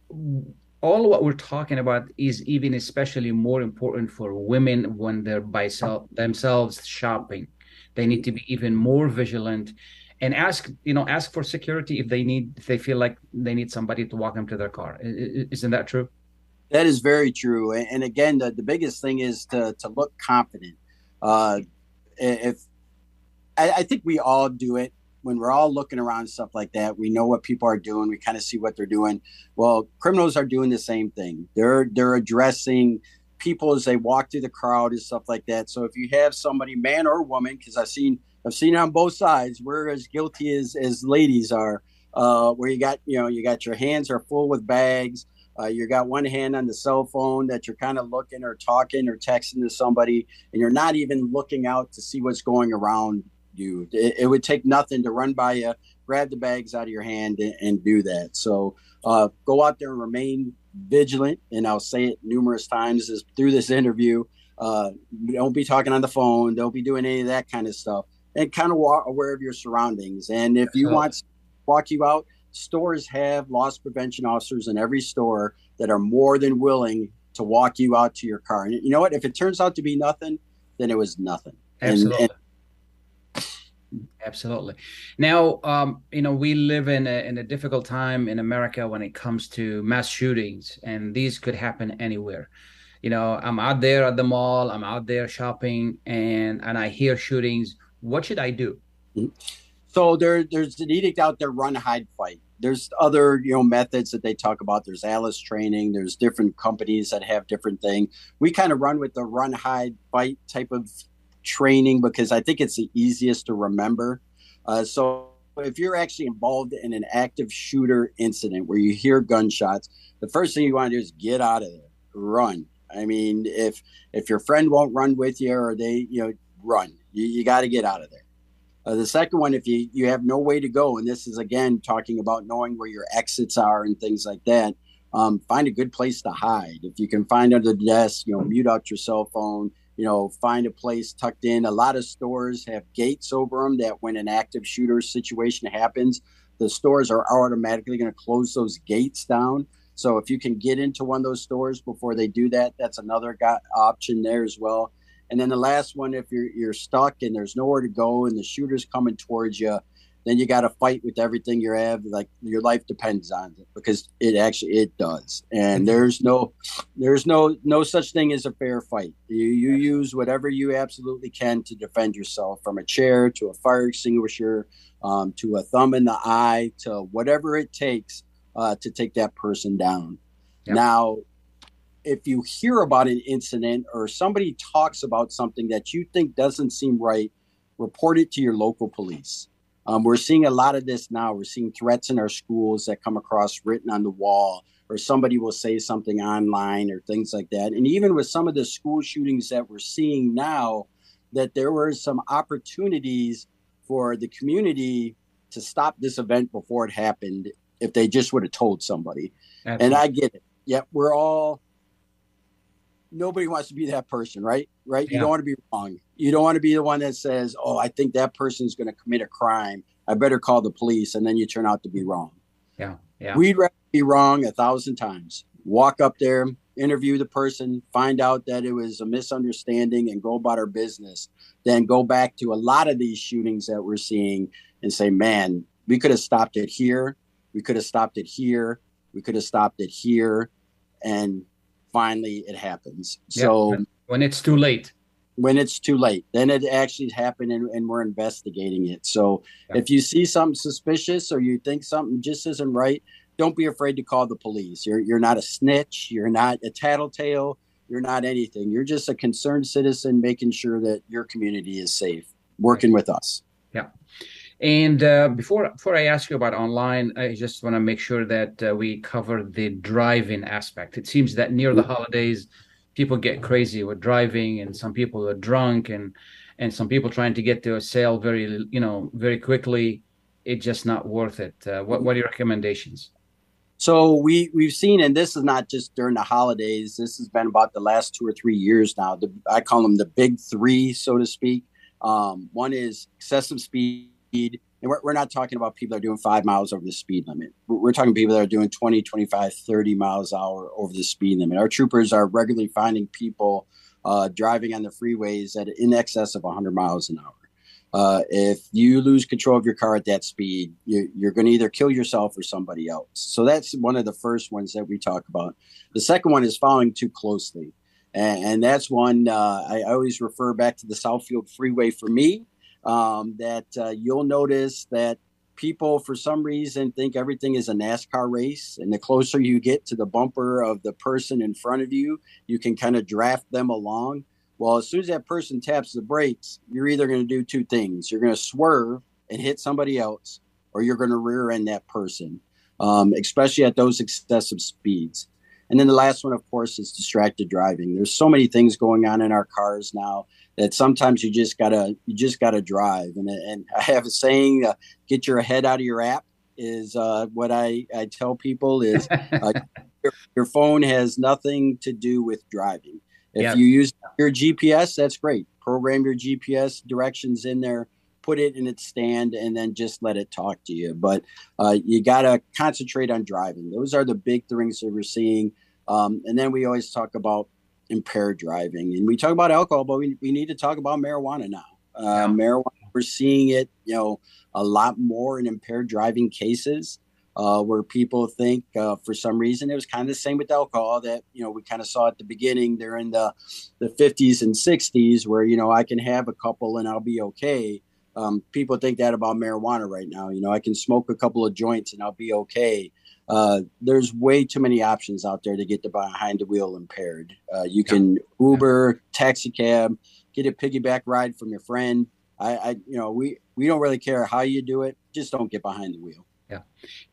all what we're talking about is even especially more important for women when they're by self, themselves shopping. They need to be even more vigilant and ask, you know, ask for security if they need, if they feel like they need somebody to walk them to their car. Isn't that true? That is very true. And again, the, the biggest thing is to, to look confident. Uh, if I, I think we all do it when we're all looking around stuff like that, we know what people are doing. We kind of see what they're doing. Well, criminals are doing the same thing. They're they're addressing people as they walk through the crowd and stuff like that. So if you have somebody, man or woman, because I've seen I've seen on both sides, we're as guilty as as ladies are. Uh, where you got you know you got your hands are full with bags. Uh, you got one hand on the cell phone that you're kind of looking or talking or texting to somebody, and you're not even looking out to see what's going around you. It, it, would take nothing to run by you, grab the bags out of your hand, and, and do that. So uh, go out there and remain vigilant. And I'll say it numerous times is through this interview. Uh, don't be talking on the phone. Don't be doing any of that kind of stuff. And kind of walk aware of your surroundings. And if you want to walk you out, stores have loss prevention officers in every store that are more than willing to walk you out to your car. And you know what? If it turns out to be nothing, then it was nothing. Absolutely. And, and Absolutely. Now, um, you know, we live in a, in a difficult time in America when it comes to mass shootings, and these could happen anywhere. You know, I'm out there at the mall, I'm out there shopping, and and I hear shootings. What should I do? So there, there's an edict out there: run, hide, fight. there's other you know methods that they talk about. There's Alice training. There's different companies that have different thing. We kind of run with the run, hide, fight type of training because I think it's the easiest to remember. Uh, so if you're actually involved in an active shooter incident where you hear gunshots, the first thing you want to do is get out of there, run. I mean, if if your friend won't run with you or they, you know, run. You, you got to get out of there. Uh, the second one, if you you have no way to go, and this is again talking about knowing where your exits are and things like that. Um, find a good place to hide. If you can find under the desk, you know, mute out your cell phone. You know, find a place tucked in. A lot of stores have gates over them that when an active shooter situation happens, the stores are automatically going to close those gates down. So if you can get into one of those stores before they do that, that's another got option there as well. And then the last one, if you're you're stuck and there's nowhere to go and the shooter's coming towards you, then you got to fight with everything you have. Like your life depends on it because it actually it does. And mm-hmm. there's no there's no no such thing as a fair fight. You you use whatever you absolutely can to defend yourself, from a chair to a fire extinguisher, um, to a thumb in the eye, to whatever it takes uh, to take that person down. Yep. Now, if you hear about an incident or somebody talks about something that you think doesn't seem right, report it to your local police. Um, we're seeing a lot of this now. We're seeing threats in our schools that come across written on the wall, or somebody will say something online or things like that. And even with some of the school shootings that we're seeing now, that there were some opportunities for the community to stop this event before it happened if they just would have told somebody. Absolutely. And I get it. Yep, we're all nobody wants to be that person, right? Right? You don't want to be wrong. You don't want to be the one that says, "Oh, I think that person's going to commit a crime. I better call the police," and then you turn out to be wrong. Yeah, yeah. We'd rather be wrong a thousand times. Walk up there, interview the person, find out that it was a misunderstanding, and go about our business. Then go back to a lot of these shootings that we're seeing and say, "Man, we could have stopped it here. We could have stopped it here. We could have stopped it here." And finally it happens. Yeah, so when it's too late. When it's too late, then it actually happened and, and we're investigating it. So yeah. if you see something suspicious or you think something just isn't right, don't be afraid to call the police. You're you're not a snitch, you're not a tattletale, you're not anything. You're just a concerned citizen making sure that your community is safe, working with us. Yeah. And uh, before before I ask you about online, I just want to make sure that uh, we cover the driving aspect. It seems that near the holidays, people get crazy with driving, and some people are drunk, and and some people trying to get to a sale very you know very quickly. It's just not worth it. Uh, what what are your recommendations? So we we've seen, and this is not just during the holidays. This has been about the last two or three years now. The, I call them the big three, so to speak. Um, one is excessive speed speed. And we're, we're not talking about people that are doing five miles over the speed limit. We're talking people that are doing 20, 25, 30 miles an hour over the speed limit. Our troopers are regularly finding people uh, driving on the freeways at in excess of 100 miles an hour. Uh, if you lose control of your car at that speed, you're, you're going to either kill yourself or somebody else. So that's one of the first ones that we talk about. The second one is following too closely. And, and that's one uh, I always refer back to the Southfield Freeway for me um, that uh, you'll notice that people for some reason think everything is a NASCAR race. And the closer you get to the bumper of the person in front of you, you can kind of draft them along. Well, as soon as that person taps the brakes, you're either going to do two things you're going to swerve and hit somebody else, or you're going to rear end that person, um, especially at those excessive speeds. And then the last one, of course, is distracted driving. There's so many things going on in our cars now that sometimes you just gotta you just gotta drive. And and I have a saying, uh, "Get your head out of your app." Is uh, what I I tell people is <laughs> uh, your, your, phone has nothing to do with driving. If yeah. you use your GPS, that's great. Program your GPS directions in there put it in its stand and then just let it talk to you. But uh, you got to concentrate on driving. Those are the big things that we're seeing. Um, and then we always talk about impaired driving and we talk about alcohol, but we, we need to talk about marijuana now. Uh, yeah. Marijuana, we're seeing it, you know, a lot more in impaired driving cases. Uh, where people think uh, for some reason it was kind of the same with alcohol that you know we kind of saw at the beginning there in the the 50s and 60s where you know I can have a couple and I'll be okay Um, people think that about marijuana right now. You know, I can smoke a couple of joints and I'll be okay. Uh, there's way too many options out there to get the behind the wheel impaired. Uh, you can Uber, taxi cab, get a piggyback ride from your friend. I, I, you know, we we don't really care how you do it. Just don't get behind the wheel. Yeah.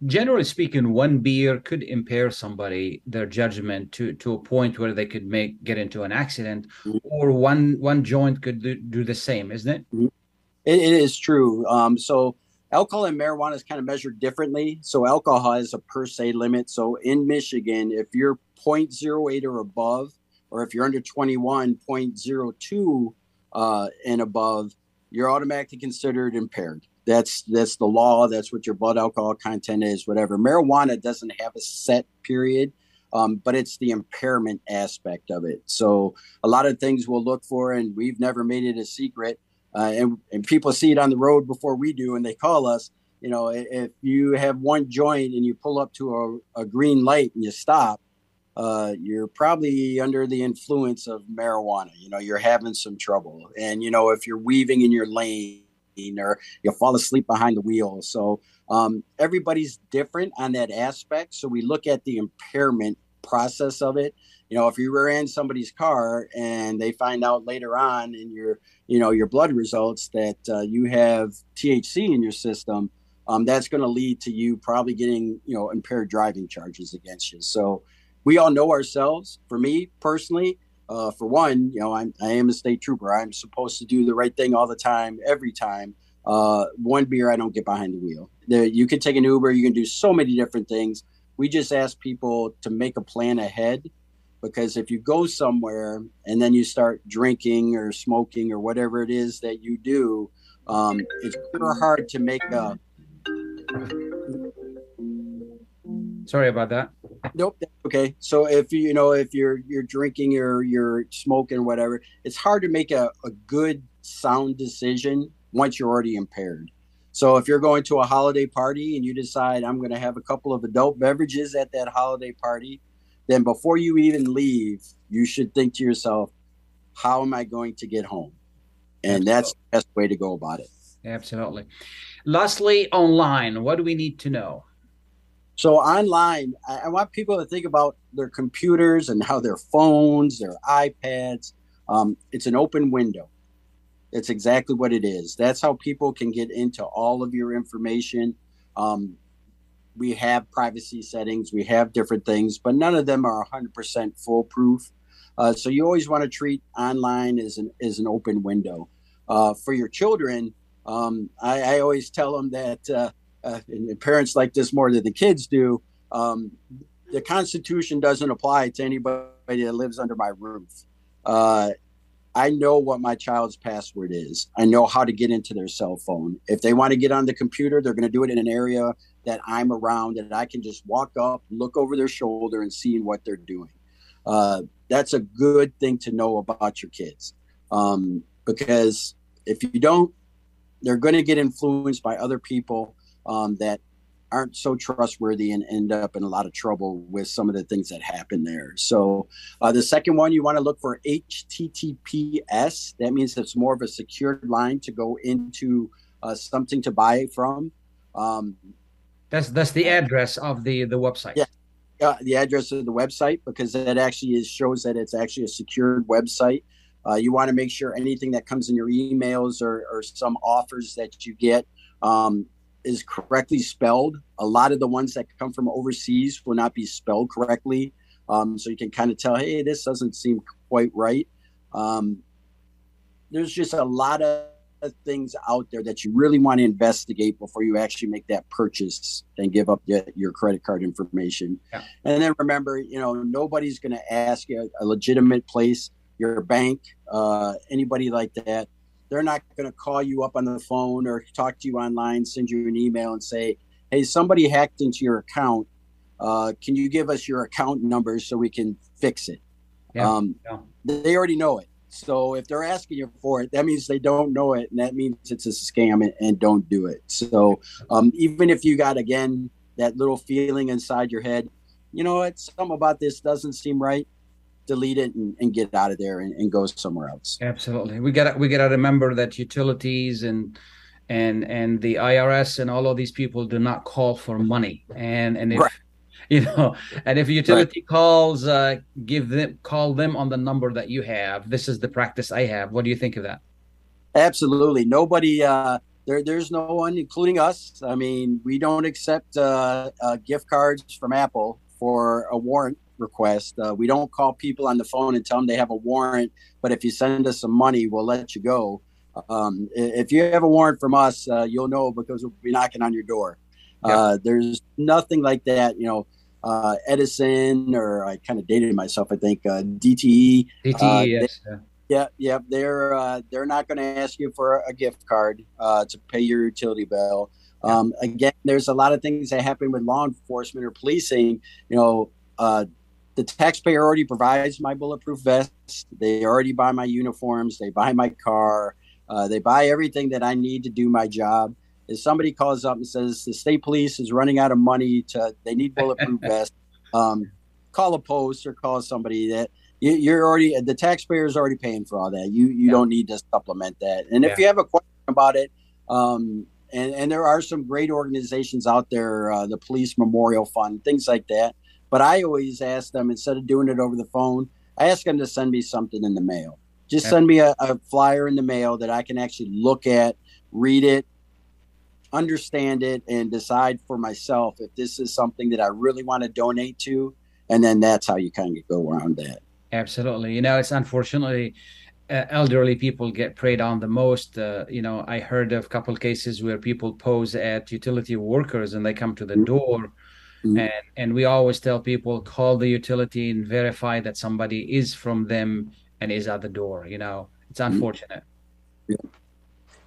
Generally speaking, one beer could impair somebody their judgment to to a point where they could make get into an accident, mm-hmm. or one one joint could do, do the same, isn't it? Mm-hmm. it, it is true. Um, so alcohol and marijuana is kind of measured differently. So alcohol has a per se limit. So in Michigan, if you're 0.08 or above, or if you're under 21, 0.02 uh, and above, you're automatically considered impaired. That's that's the law. That's what your blood alcohol content is. Whatever. Marijuana doesn't have a set period, um, but it's the impairment aspect of it. So a lot of things we'll look for, and we've never made it a secret uh, and and people see it on the road before we do, and they call us. You know, if you have one joint and you pull up to a, a green light and you stop, uh, you're probably under the influence of marijuana. You know, you're having some trouble, and you know if you're weaving in your lane or you fall asleep behind the wheel. So um, everybody's different on that aspect. So we look at the impairment process of it you know if you were in somebody's car and they find out later on in your you know your blood results that uh, you have thc in your system um, that's going to lead to you probably getting you know impaired driving charges against you. So we all know ourselves. For me personally uh, for one you know I'm, i am a state trooper. I'm supposed to do the right thing all the time every time. Uh, one beer i don't get behind the wheel. There, you can take an uber you can do so many different things. We just ask people to make a plan ahead because if you go somewhere and then you start drinking or smoking or whatever it is that you do, um, it's super hard to make a. Sorry about that. Nope. Okay. So if you know if you're you're drinking or you're smoking or whatever, it's hard to make a, a good sound decision once you're already impaired. So if you're going to a holiday party and you decide I'm going to have a couple of adult beverages at that holiday party, then before you even leave, you should think to yourself, how am I going to get home? And Absolutely. that's the best way to go about it. Absolutely. Lastly, online, what do we need to know? So online, I, want people to think about their computers and how their phones, their iPads. Um, it's an open window. It's exactly what it is. That's how people can get into all of your information. Um, we have privacy settings, we have different things, but none of them are 100% foolproof. Uh, so you always want to treat online as an as an open window. Uh, for your children, um, I, I, always tell them that, uh, uh and parents like this more than the kids do. Um, the Constitution doesn't apply to anybody that lives under my roof. Uh, I know what my child's password is. I know how to get into their cell phone. If they want to get on the computer, they're going to do it in an area that I'm around and I can just walk up, look over their shoulder, and see what they're doing. Uh, that's a good thing to know about your kids um, because if you don't, they're going to get influenced by other people um, that aren't so trustworthy and end up in a lot of trouble with some of the things that happen there. So, uh, the second one, you want to look for HTTPS. That means it's more of a secured line to go into uh, something to buy from. Um, that's that's the address of the the website. Yeah, uh, the address of the website because that actually is, shows that it's actually a secured website. Uh, you want to make sure anything that comes in your emails or, or some offers that you get um, is correctly spelled. A lot of the ones that come from overseas will not be spelled correctly. Um, so you can kind of tell, hey, this doesn't seem quite right. Um, there's just a lot of things out there that you really want to investigate before you actually make that purchase and give up the, your credit card information. Yeah. And then remember, you know, nobody's going to ask you a, legitimate place, your bank, uh, anybody like that. They're not going to call you up on the phone or talk to you online, send you an email and say, "Hey, somebody hacked into your account. Uh, can you give us your account number so we can fix it?" Yeah. Um, yeah. They already know it so if they're asking you for it, that means they don't know it, and that means it's a scam and, and don't do it. So um, even if you got again that little feeling inside your head, you know what, something about this doesn't seem right. Delete it and, and get out of there and, and, go somewhere else. Absolutely, we got we got to remember that utilities and and and the IRS and all of these people do not call for money and and if Right. <laughs> you know and if a utility calls uh give them call them on the number that you have this is the practice i have what do you think of that Absolutely. Nobody, uh, there, there's no one, including us. I mean, we don't accept uh, uh, gift cards from Apple for a warrant request. Uh, we don't call people on the phone and tell them they have a warrant, but if you send us some money, we'll let you go. Um, if you have a warrant from us, uh, you'll know because we'll be knocking on your door. Uh, there's nothing like that, you know. Uh, Edison, or I kind of dated myself, I think, uh, DTE. DTE, uh, yes. yeah, yeah, they're uh, they're not going to ask you for a gift card uh, to pay your utility bill. Um, again, there's a lot of things that happen with law enforcement or policing. You know, uh, the taxpayer already provides my bulletproof vest. They already buy my uniforms. They buy my car. Uh, they buy everything that I need to do my job. If somebody calls up and says the state police is running out of money to, they need bulletproof <laughs> vests, um, call a post or call somebody that you, you're already the taxpayer is already paying for all that. You you don't need to supplement that. And if you have a question about it, um, and and there are some great organizations out there, uh, the Police Memorial Fund, things like that. But I always ask them instead of doing it over the phone, I ask them to send me something in the mail. Just Yeah. send me a, a flyer in the mail that I can actually look at, read it, understand it, and decide for myself if this is something that I really want to donate to. And then that's how you kind of go around that. Absolutely. You know, it's unfortunately uh, elderly people get preyed on the most. Uh, you know, I heard of a couple cases where people pose at utility workers and they come to the door. Mhm. And and we always tell people call the utility and verify that somebody is from them and is at the door. You know, it's unfortunate.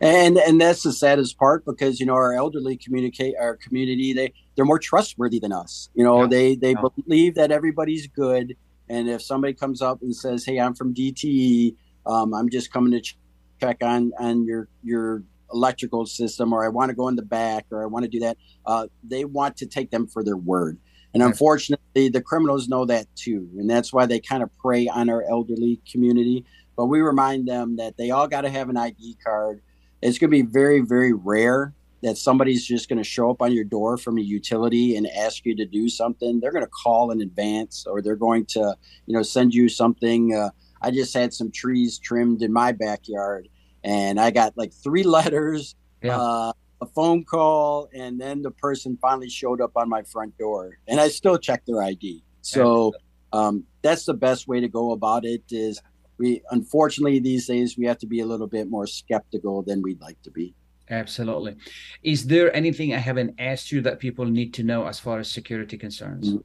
And and that's the saddest part because you know our elderly communicate our community they they're more trustworthy than us. You know Yeah. they they Yeah. believe that everybody's good. And if somebody comes up and says hey i'm from dte um, i'm just coming to ch- check on on your your electrical system or i want to go in the back or i want to do that uh, they want to take them for their word. And unfortunately the criminals know that too. And that's why they kind of prey on our elderly community. But we remind them that they all got to have an id card it's going to be very very rare that somebody's just going to show up on your door from a utility and ask you to do something. They're going to call in advance or they're going to you know send you something. Uh, i just had some trees trimmed in my backyard and i got like three <laughs> letters Yeah. uh, a phone call and then the person finally showed up on my front door and i still checked their id so um, that's the best way to go about it is we unfortunately these days we have to be a little bit more skeptical than we'd like to be Absolutely. Is there anything I haven't asked you that people need to know as far as security concerns? Mm.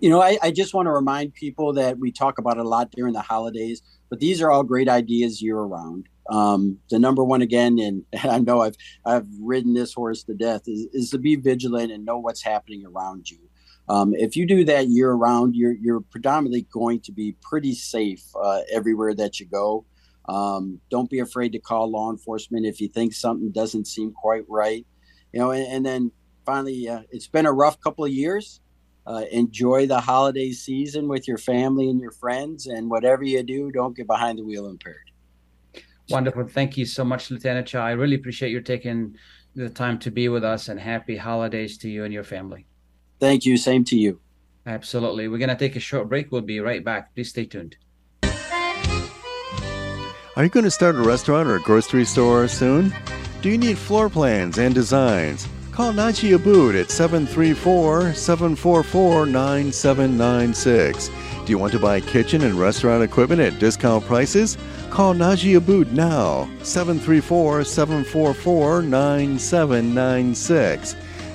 you know I, I just want to remind people that we talk about it a lot during the holidays but these are all great ideas year round um, the number one again and <laughs> i know i've i've ridden this horse to death is, is to be vigilant and know what's happening around you um, if you do that year round you're you're predominantly going to be pretty safe uh, everywhere that you go um, don't be afraid to call law enforcement if you think something doesn't seem quite right you know and, and then finally uh, it's been a rough couple of years uh, enjoy the holiday season with your family and your friends and whatever you do don't get behind the wheel impaired Wonderful. Thank you so much, Lieutenant Shaw. I really appreciate you taking the time to be with us and happy holidays to you and your family. Thank you same to you Absolutely. We're going to take a short break. We'll be right back. Please stay tuned. Are you going to start a restaurant or a grocery store soon? Do you need floor plans and designs? Call Najee Abood at 734 744 9796. Do you want to buy kitchen and restaurant equipment at discount prices? Call Najee Abood now, 734 744 9796.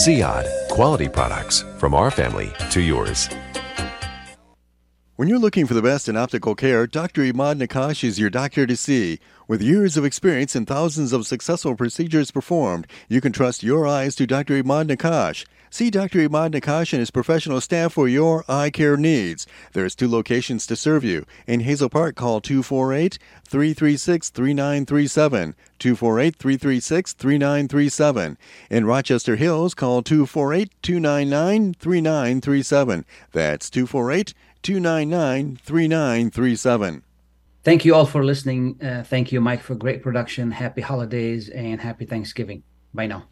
Ziyad, quality products from our family to yours. When you're looking for the best in optical care, Dr. Imad Nakash is your doctor to see. With years of experience and thousands of successful procedures performed, you can trust your eyes to Dr. Imad Nakash. See Dr. Imad Nakash and his professional staff for your eye care needs. There's two locations to serve you. In Hazel Park, call 248 336 3937. 248 336 3937. In Rochester Hills, call 248 299 3937. That's 248 299 3937. Thank you all for listening. Uh, thank you, Mike, for great production. Happy holidays and happy Thanksgiving. Bye now.